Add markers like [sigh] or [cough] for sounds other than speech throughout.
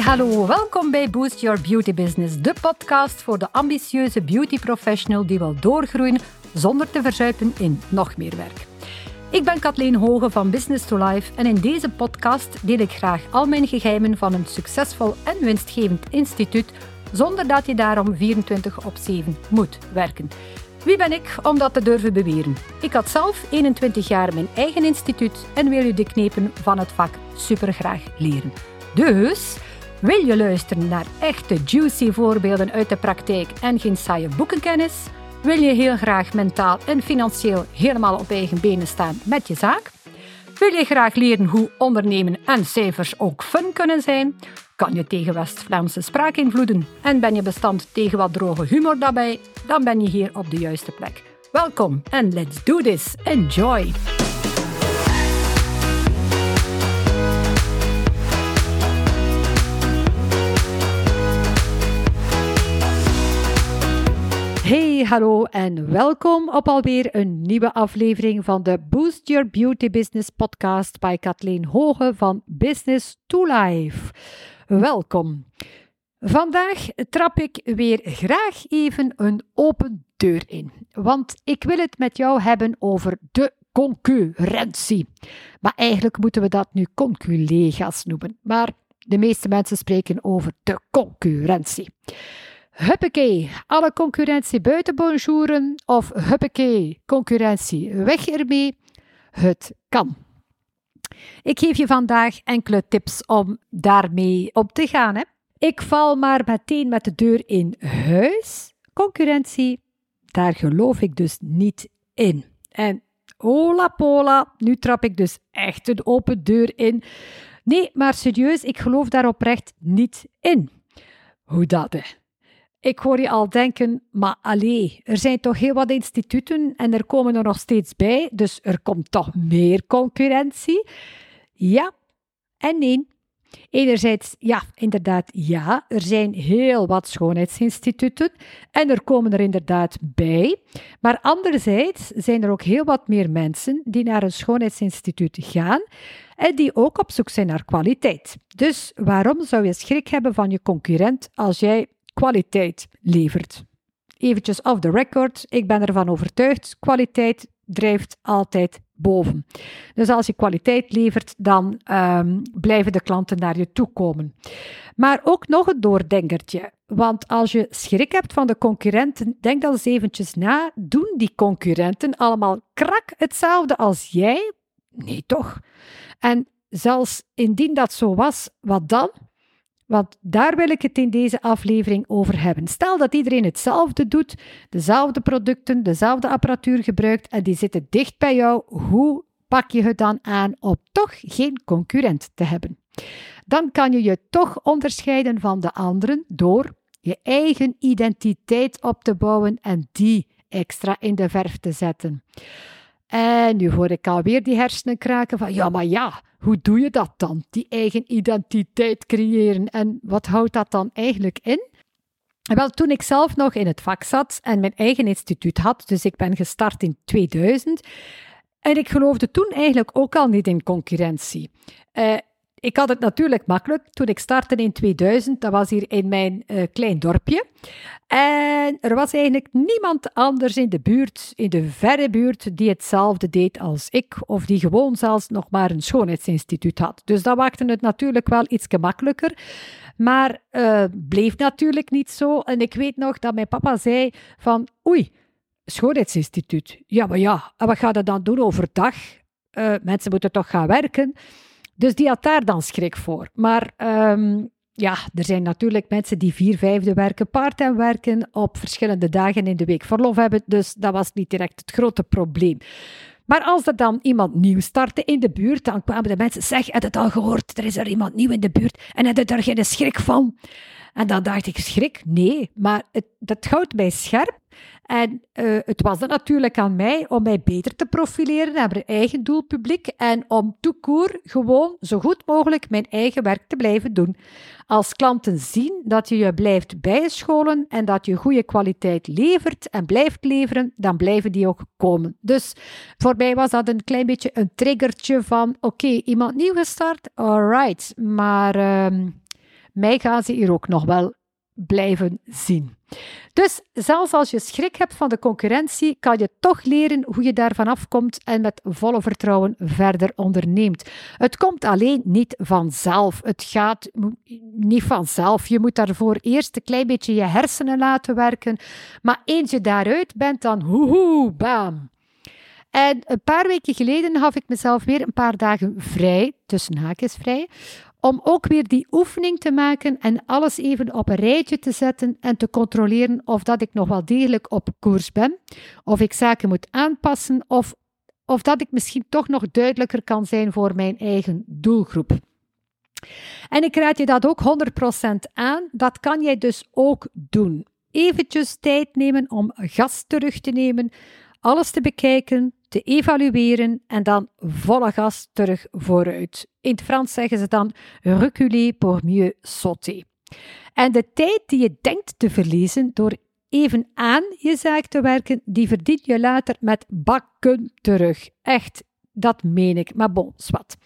Hallo, welkom bij Boost Your Beauty Business, de podcast voor de ambitieuze beauty professional die wil doorgroeien zonder te verzuipen in nog meer werk. Ik ben Kathleen Hoge van Business to Life en in deze podcast deel ik graag al mijn geheimen van een succesvol en winstgevend instituut zonder dat je daarom 24 op 7 moet werken. Wie ben ik om dat te durven beweren? Ik had zelf 21 jaar mijn eigen instituut en wil je de knepen van het vak supergraag leren. Dus wil je luisteren naar echte juicy voorbeelden uit de praktijk en geen saaie boekenkennis? Wil je heel graag mentaal en financieel helemaal op eigen benen staan met je zaak? Wil je graag leren hoe ondernemen en cijfers ook fun kunnen zijn? Kan je tegen West-Vlaamse spraakinvloeden en ben je bestand tegen wat droge humor daarbij? Dan ben je hier op de juiste plek. Welkom en let's do this. Enjoy! Hallo en welkom op alweer een nieuwe aflevering van de Boost Your Beauty Business podcast bij Kathleen Hoge van Business to Life. Welkom. Vandaag trap ik weer graag even een open deur in, want ik wil het met jou hebben over de concurrentie. Maar eigenlijk moeten we dat nu conculega's noemen, maar de meeste mensen spreken over de concurrentie. Huppakee, alle concurrentie buiten bonjouren of huppakee, concurrentie weg ermee. Het kan. Ik geef je vandaag enkele tips om daarmee op te gaan. Hè. Ik val maar meteen met de deur in huis. Concurrentie, daar geloof ik dus niet in. En hola pola, nu trap ik dus echt een open deur in. Nee, maar serieus, ik geloof daar oprecht niet in. Hoe dat? Hè? Ik hoor je al denken, maar allee, er zijn toch heel wat instituten en er komen er nog steeds bij, dus er komt toch meer concurrentie? Ja en nee. Enerzijds, ja, inderdaad, ja, er zijn heel wat schoonheidsinstituten en er komen er inderdaad bij. Maar anderzijds zijn er ook heel wat meer mensen die naar een schoonheidsinstituut gaan en die ook op zoek zijn naar kwaliteit. Dus waarom zou je schrik hebben van je concurrent als jij kwaliteit levert. Eventjes off the record, ik ben ervan overtuigd, kwaliteit drijft altijd boven. Dus als je kwaliteit levert, dan um, blijven de klanten naar je toe komen. Maar ook nog een doordenkertje. Want als je schrik hebt van de concurrenten, denk dan eens eventjes na. Doen die concurrenten allemaal krak hetzelfde als jij? Nee, toch? En zelfs indien dat zo was, wat dan? Want daar wil ik het in deze aflevering over hebben. Stel dat iedereen hetzelfde doet, dezelfde producten, dezelfde apparatuur gebruikt en die zitten dicht bij jou. Hoe pak je het dan aan om toch geen concurrent te hebben? Dan kan je je toch onderscheiden van de anderen door je eigen identiteit op te bouwen en die extra in de verf te zetten. En nu hoor ik alweer die hersenen kraken van ja, maar ja, hoe doe je dat dan? Die eigen identiteit creëren. En wat houdt dat dan eigenlijk in? Wel, toen ik zelf nog in het vak zat en mijn eigen instituut had, dus ik ben gestart in 2000, en ik geloofde toen eigenlijk ook al niet in concurrentie. Uh, ik had het natuurlijk makkelijk. Toen ik startte in 2000, dat was hier in mijn uh, klein dorpje. En er was eigenlijk niemand anders in de buurt, in de verre buurt, die hetzelfde deed als ik, of die gewoon zelfs nog maar een schoonheidsinstituut had. Dus dat maakte het natuurlijk wel iets gemakkelijker. Maar uh, bleef natuurlijk niet zo. En ik weet nog dat mijn papa zei van, oei, schoonheidsinstituut. Ja, maar ja, en wat gaat dat dan doen overdag? Uh, mensen moeten toch gaan werken. Dus die had daar dan schrik voor. Maar um, ja, er zijn natuurlijk mensen die vier vijfde werken, part-time werken, op verschillende dagen in de week verlof hebben. Dus dat was niet direct het grote probleem. Maar als er dan iemand nieuw startte in de buurt, dan kwamen de mensen, zeg, heb je het al gehoord? Er is er iemand nieuw in de buurt en heb je er geen schrik van? En dan dacht ik, schrik? Nee, maar het, dat houdt mij scherp. En uh, het was dan natuurlijk aan mij om mij beter te profileren naar mijn eigen doelpubliek en om toekoer gewoon zo goed mogelijk mijn eigen werk te blijven doen. Als klanten zien dat je je blijft bijscholen en dat je goede kwaliteit levert en blijft leveren, dan blijven die ook komen. Dus voor mij was dat een klein beetje een triggertje van, oké, iemand nieuw gestart, alright, maar... Uh, mij gaan ze hier ook nog wel blijven zien. Dus zelfs als je schrik hebt van de concurrentie, kan je toch leren hoe je daarvan afkomt en met volle vertrouwen verder onderneemt. Het komt alleen niet vanzelf. Het gaat niet vanzelf. Je moet daarvoor eerst een klein beetje je hersenen laten werken. Maar eens je daaruit bent, dan hoehoe, bam. En een paar weken geleden gaf ik mezelf weer een paar dagen vrij, tussen haakjes vrij, om ook weer die oefening te maken en alles even op een rijtje te zetten en te controleren of dat ik nog wel degelijk op koers ben, of ik zaken moet aanpassen of, of dat ik misschien toch nog duidelijker kan zijn voor mijn eigen doelgroep. En ik raad je dat ook 100% aan. Dat kan jij dus ook doen. Eventjes tijd nemen om gas terug te nemen, alles te bekijken, te evalueren en dan volle gas terug vooruit. In het Frans zeggen ze dan reculer pour mieux sauter. En de tijd die je denkt te verliezen door even aan je zaak te werken, die verdien je later met bakken terug. Echt, dat meen ik. Maar bon, zwart.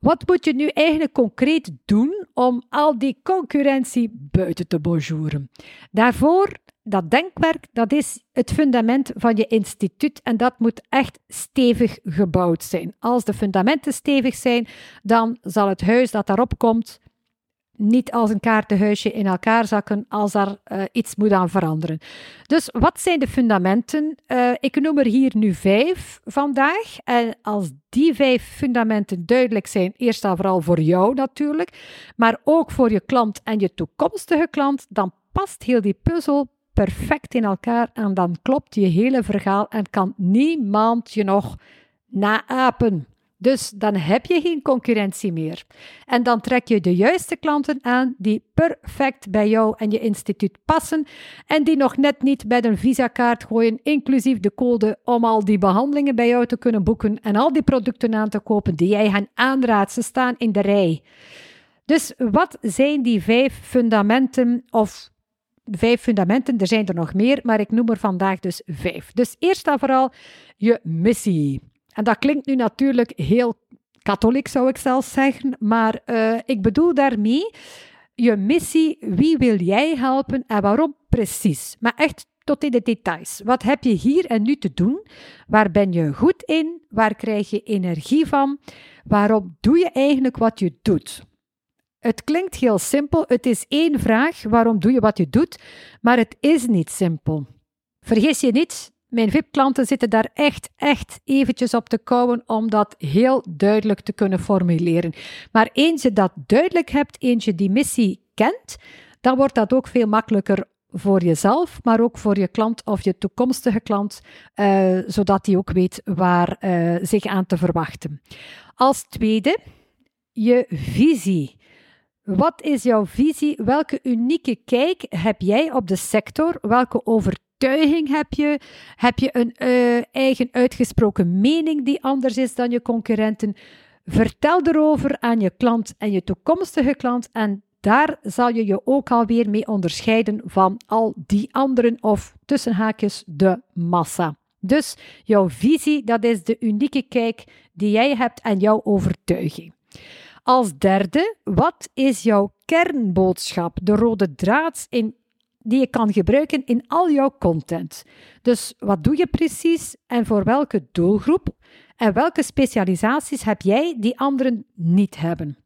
Wat moet je nu eigenlijk concreet doen om al die concurrentie buiten te bonjouren? Daarvoor dat denkwerk, dat is het fundament van je instituut en dat moet echt stevig gebouwd zijn. Als de fundamenten stevig zijn, dan zal het huis dat daarop komt niet als een kaartenhuisje in elkaar zakken als daar uh, iets moet aan veranderen. Dus wat zijn de fundamenten? Uh, ik noem er hier nu vijf vandaag. En als die vijf fundamenten duidelijk zijn, eerst en vooral voor jou natuurlijk, maar ook voor je klant en je toekomstige klant, dan past heel die puzzel perfect in elkaar en dan klopt je hele verhaal en kan niemand je nog naapen. Dus dan heb je geen concurrentie meer. En dan trek je de juiste klanten aan die perfect bij jou en je instituut passen en die nog net niet bij een visakaart gooien, inclusief de code om al die behandelingen bij jou te kunnen boeken en al die producten aan te kopen die jij hen aanraadt. Ze staan in de rij. Dus wat zijn die vijf fundamenten of vijf fundamenten. Er zijn er nog meer, maar ik noem er vandaag dus vijf. Dus eerst en vooral je missie. En dat klinkt nu natuurlijk heel katholiek, zou ik zelfs zeggen, maar uh, ik bedoel daarmee je missie. Wie wil jij helpen en waarom precies? Maar echt tot in de details. Wat heb je hier en nu te doen? Waar ben je goed in? Waar krijg je energie van? Waarom doe je eigenlijk wat je doet? Het klinkt heel simpel. Het is één vraag: waarom doe je wat je doet? Maar het is niet simpel. Vergis je niet, mijn VIP-klanten zitten daar echt, echt eventjes op te kouwen om dat heel duidelijk te kunnen formuleren. Maar eens je dat duidelijk hebt, eens je die missie kent, dan wordt dat ook veel makkelijker voor jezelf, maar ook voor je klant of je toekomstige klant, uh, zodat die ook weet waar uh, zich aan te verwachten. Als tweede, je visie. Wat is jouw visie? Welke unieke kijk heb jij op de sector? Welke overtuiging heb je? Heb je een uh, eigen uitgesproken mening die anders is dan je concurrenten? Vertel erover aan je klant en je toekomstige klant en daar zal je je ook alweer mee onderscheiden van al die anderen of tussen haakjes de massa. Dus jouw visie, dat is de unieke kijk die jij hebt en jouw overtuiging. Als derde, wat is jouw kernboodschap, de rode draad in, die je kan gebruiken in al jouw content? Dus wat doe je precies en voor welke doelgroep? En welke specialisaties heb jij die anderen niet hebben?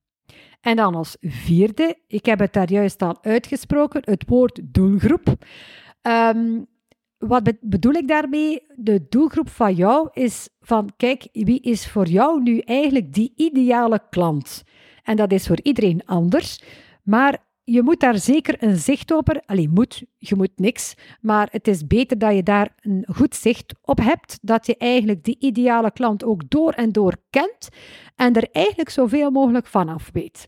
En dan als vierde, ik heb het daar juist al uitgesproken, het woord doelgroep. Um, wat bedoel ik daarmee? De doelgroep van jou is van, kijk, wie is voor jou nu eigenlijk die ideale klant? En dat is voor iedereen anders. Maar je moet daar zeker een zicht op. Alleen moet, je moet niks. Maar het is beter dat je daar een goed zicht op hebt. Dat je eigenlijk die ideale klant ook door en door kent. En er eigenlijk zoveel mogelijk vanaf weet.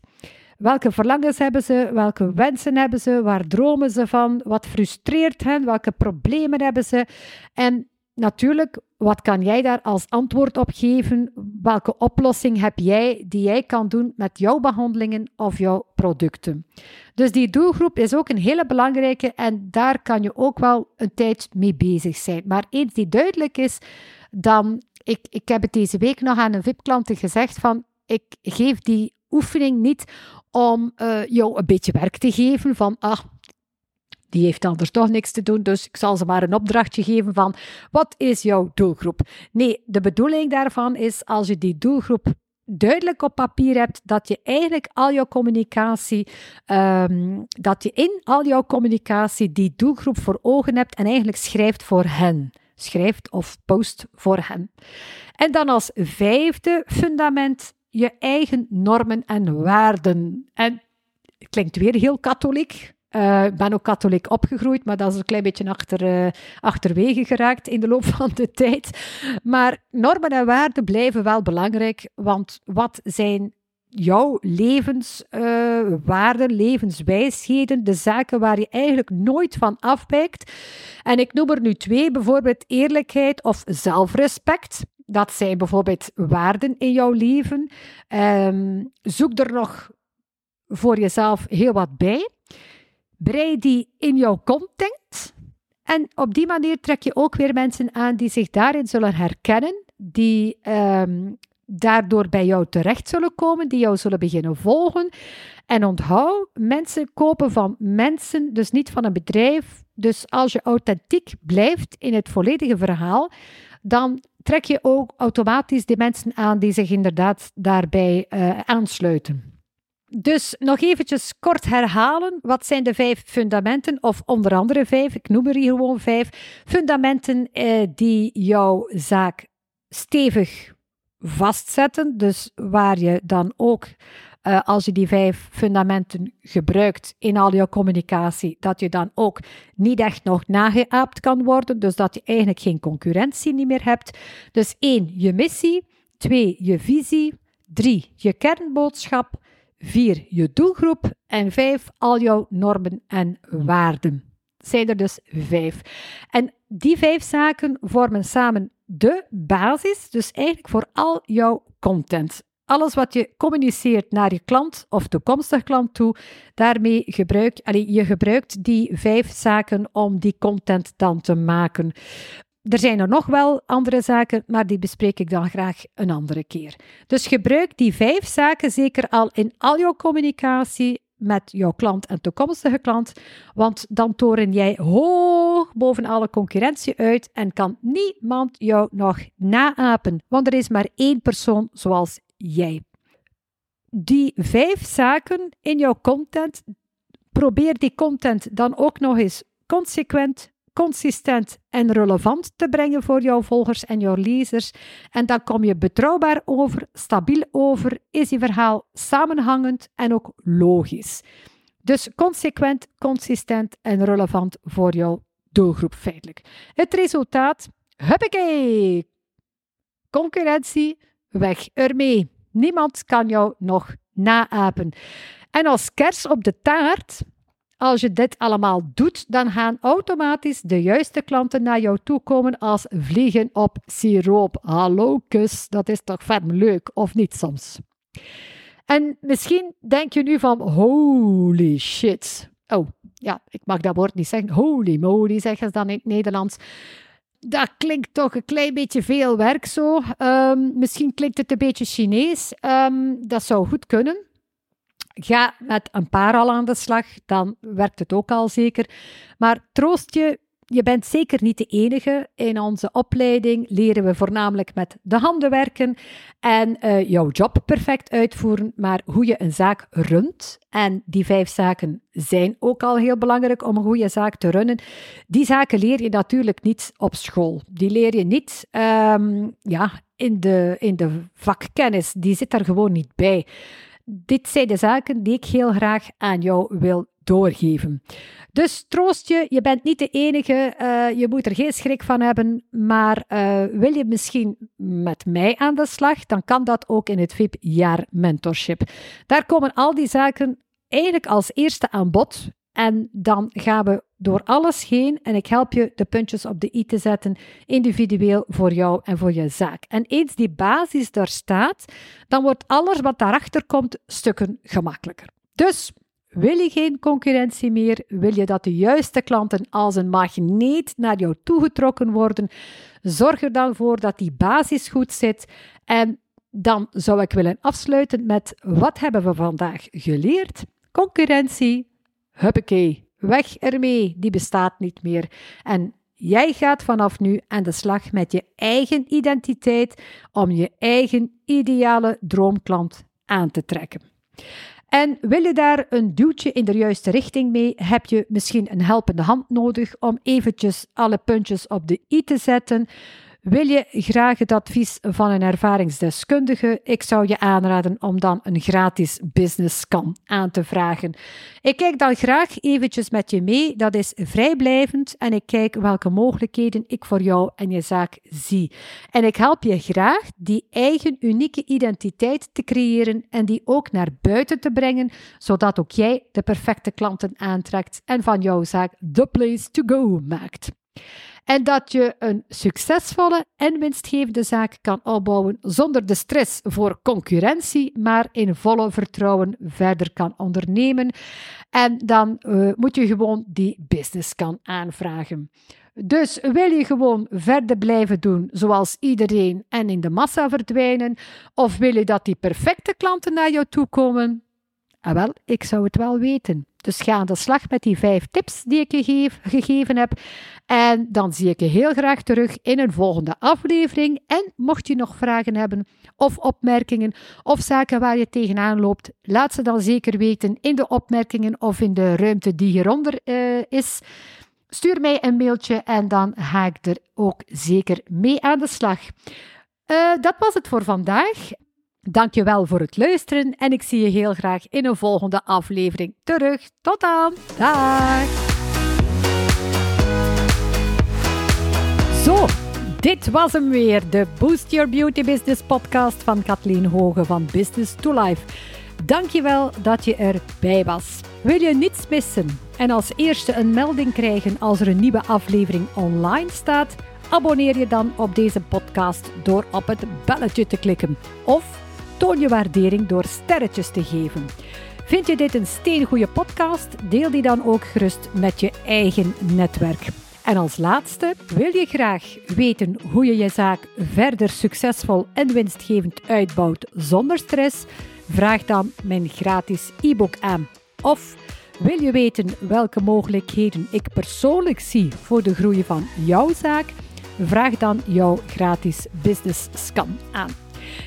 Welke verlangens hebben ze? Welke wensen hebben ze? Waar dromen ze van? Wat frustreert hen? Welke problemen hebben ze? En natuurlijk, wat kan jij daar als antwoord op geven? Welke oplossing heb jij die jij kan doen met jouw behandelingen of jouw producten? Dus die doelgroep is ook een hele belangrijke en daar kan je ook wel een tijd mee bezig zijn. Maar eens die duidelijk is, dan, ik, ik heb het deze week nog aan een VIP-klanten gezegd van, ik geef die oefening niet om uh, jou een beetje werk te geven van, ah, die heeft anders toch niks te doen, dus ik zal ze maar een opdrachtje geven van, wat is jouw doelgroep? Nee, de bedoeling daarvan is, als je die doelgroep duidelijk op papier hebt, dat je eigenlijk al jouw communicatie, um, dat je in al jouw communicatie die doelgroep voor ogen hebt en eigenlijk schrijft voor hen. Schrijft of post voor hen. En dan als vijfde fundament je eigen normen en waarden. En klinkt weer heel katholiek. Uh, ik ben ook katholiek opgegroeid, maar dat is een klein beetje achter, uh, achterwege geraakt in de loop [laughs] van de tijd. Maar normen en waarden blijven wel belangrijk, want wat zijn jouw levenswaarden, uh, levenswijsheden, de zaken waar je eigenlijk nooit van afwijkt? En ik noem er nu twee, bijvoorbeeld eerlijkheid of zelfrespect. Dat zijn bijvoorbeeld waarden in jouw leven. Um, zoek er nog voor jezelf heel wat bij. Brei die in jouw content. En op die manier trek je ook weer mensen aan die zich daarin zullen herkennen, die um, daardoor bij jou terecht zullen komen, die jou zullen beginnen volgen. En onthoud, mensen kopen van mensen, dus niet van een bedrijf. Dus als je authentiek blijft in het volledige verhaal, dan trek je ook automatisch die mensen aan die zich inderdaad daarbij uh, aansluiten. Dus nog eventjes kort herhalen. Wat zijn de vijf fundamenten? Of onder andere vijf, ik noem er hier gewoon vijf. Fundamenten eh, die jouw zaak stevig vastzetten. Dus waar je dan ook, uh, als je die vijf fundamenten gebruikt in al je communicatie, dat je dan ook niet echt nog nageaapt kan worden. Dus dat je eigenlijk geen concurrentie niet meer hebt. Dus één, je missie. Twee, je visie. Drie, je kernboodschap. Vier, je doelgroep. En vijf, al jouw normen en waarden. Zijn er dus vijf. En die vijf zaken vormen samen de basis, dus eigenlijk voor al jouw content. Alles wat je communiceert naar je klant of toekomstig klant toe, daarmee gebruik allee, je gebruikt die vijf zaken om die content dan te maken. Er zijn er nog wel andere zaken, maar die bespreek ik dan graag een andere keer. Dus gebruik die vijf zaken zeker al in al jouw communicatie met jouw klant en toekomstige klant, want dan toren jij hoog boven alle concurrentie uit en kan niemand jou nog naapen, want er is maar één persoon zoals jij. Die vijf zaken in jouw content, probeer die content dan ook nog eens consequent consistent en relevant te brengen voor jouw volgers en jouw lezers. En dan kom je betrouwbaar over, stabiel over, is je verhaal samenhangend en ook logisch. Dus consequent, consistent en relevant voor jouw doelgroep feitelijk. Het resultaat, huppakee! Concurrentie, weg ermee. Niemand kan jou nog naapen. En als kers op de taart als je dit allemaal doet, dan gaan automatisch de juiste klanten naar jou toe komen als vliegen op siroop. Hallo kus, dat is toch vet leuk, of niet soms? En misschien denk je nu van, holy shit. Oh, ja, ik mag dat woord niet zeggen. Holy moly, zeggen ze dan in het Nederlands. Dat klinkt toch een klein beetje veel werk zo. Um, misschien klinkt het een beetje Chinees. Um, dat zou goed kunnen. Ga met een paar al aan de slag, dan werkt het ook al zeker. Maar troost je, je bent zeker niet de enige. In onze opleiding leren we voornamelijk met de handen werken en uh, jouw job perfect uitvoeren, maar hoe je een zaak runt. En die vijf zaken zijn ook al heel belangrijk om een goede zaak te runnen. Die zaken leer je natuurlijk niet op school. Die leer je niet um, ja, in, de, in de vakkennis. Die zit er gewoon niet bij. Dit zijn de zaken die ik heel graag aan jou wil doorgeven. Dus troost je, je bent niet de enige, uh, je moet er geen schrik van hebben, maar uh, wil je misschien met mij aan de slag, dan kan dat ook in het VIP-jaar mentorship. Daar komen al die zaken eigenlijk als eerste aan bod. En dan gaan we door alles heen en ik help je de puntjes op de i te zetten, individueel voor jou en voor je zaak. En eens die basis daar staat, dan wordt alles wat daarachter komt stukken gemakkelijker. Dus wil je geen concurrentie meer? Wil je dat de juiste klanten als een magneet naar jou toegetrokken worden? Zorg er dan voor dat die basis goed zit en dan zou ik willen afsluiten met wat hebben we vandaag geleerd? Concurrentie, huppakee, weg ermee, die bestaat niet meer. En jij gaat vanaf nu aan de slag met je eigen identiteit om je eigen ideale droomklant aan te trekken. En wil je daar een duwtje in de juiste richting mee, heb je misschien een helpende hand nodig om eventjes alle puntjes op de i te zetten. Wil je graag het advies van een ervaringsdeskundige? Ik zou je aanraden om dan een gratis business scan aan te vragen. Ik kijk dan graag eventjes met je mee. Dat is vrijblijvend en ik kijk welke mogelijkheden ik voor jou en je zaak zie. En ik help je graag die eigen unieke identiteit te creëren en die ook naar buiten te brengen, zodat ook jij de perfecte klanten aantrekt en van jouw zaak the place to go maakt. En dat je een succesvolle en winstgevende zaak kan opbouwen zonder de stress voor concurrentie, maar in volle vertrouwen verder kan ondernemen. En dan uh, moet je gewoon die business kan aanvragen. Dus wil je gewoon verder blijven doen zoals iedereen en in de massa verdwijnen? Of wil je dat die perfecte klanten naar jou toe komen? Ah, wel, ik zou het wel weten. Dus ga aan de slag met die vijf tips die ik je gegeven heb. En dan zie ik je heel graag terug in een volgende aflevering. En mocht je nog vragen hebben of opmerkingen of zaken waar je tegenaan loopt, laat ze dan zeker weten in de opmerkingen of in de ruimte die hieronder uh, is. Stuur mij een mailtje en dan ga ik er ook zeker mee aan de slag. Uh, dat was het voor vandaag. Dankjewel voor het luisteren en ik zie je heel graag in een volgende aflevering terug. Tot dan. Dag. Zo, dit was hem weer, de Boost Your Beauty Business podcast van Kathleen Hoge van Business to Life. Dankjewel dat je erbij was. Wil je niets missen en als eerste een melding krijgen als er een nieuwe aflevering online staat? Abonneer je dan op deze podcast door op het belletje te klikken of toon je waardering door sterretjes te geven. Vind je dit een steengoede podcast? Deel die dan ook gerust met je eigen netwerk. En als laatste, wil je graag weten hoe je je zaak verder succesvol en winstgevend uitbouwt zonder stress? Vraag dan mijn gratis e-book aan. Of wil je weten welke mogelijkheden ik persoonlijk zie voor de groei van jouw zaak? Vraag dan jouw gratis business scan aan.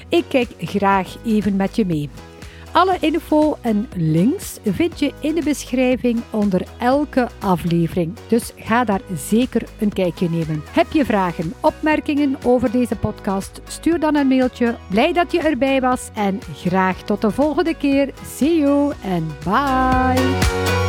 Ik kijk graag even met je mee. Alle info en links vind je in de beschrijving onder elke aflevering. Dus ga daar zeker een kijkje nemen. Heb je vragen, opmerkingen over deze podcast? Stuur dan een mailtje. Blij dat je erbij was en graag tot de volgende keer. See you en bye.